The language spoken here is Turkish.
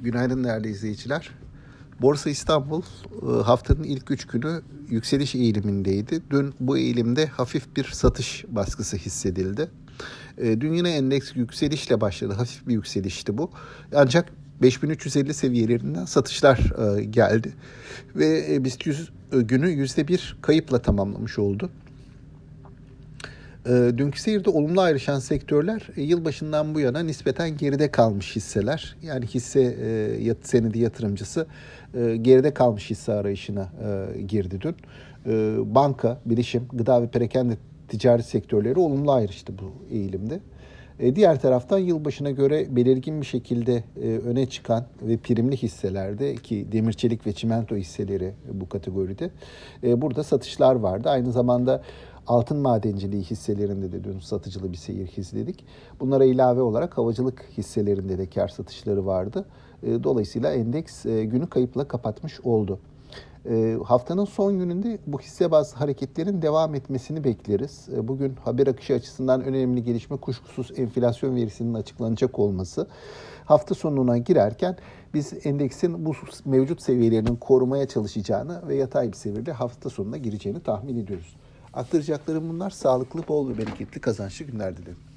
Günaydın değerli izleyiciler. Borsa İstanbul e, haftanın ilk üç günü yükseliş eğilimindeydi. Dün bu eğilimde hafif bir satış baskısı hissedildi. E, dün yine endeks yükselişle başladı. Hafif bir yükselişti bu. Ancak 5350 seviyelerinden satışlar e, geldi. Ve BIST 100 günü %1 kayıpla tamamlamış oldu. E, dünkü seyirde olumlu ayrışan sektörler e, yılbaşından bu yana nispeten geride kalmış hisseler. Yani hisse e, senedi yatırımcısı e, geride kalmış hisse arayışına girdi dün. Banka, bilişim, gıda ve perakende ticari sektörleri olumlu ayrıştı bu eğilimde. E, diğer taraftan yılbaşına göre belirgin bir şekilde e, öne çıkan ve primli hisselerde ki demir çelik ve çimento hisseleri bu kategoride e, burada satışlar vardı. Aynı zamanda altın madenciliği hisselerinde de dün satıcılı bir seyir izledik. Bunlara ilave olarak havacılık hisselerinde de kar satışları vardı. Dolayısıyla endeks günü kayıpla kapatmış oldu. E, haftanın son gününde bu hisse bazı hareketlerin devam etmesini bekleriz. Bugün haber akışı açısından önemli gelişme kuşkusuz enflasyon verisinin açıklanacak olması. Hafta sonuna girerken biz endeksin bu mevcut seviyelerinin korumaya çalışacağını ve yatay bir seviyede hafta sonuna gireceğini tahmin ediyoruz. Aktaracaklarım bunlar. Sağlıklı, bol ve bereketli kazançlı günler dilerim.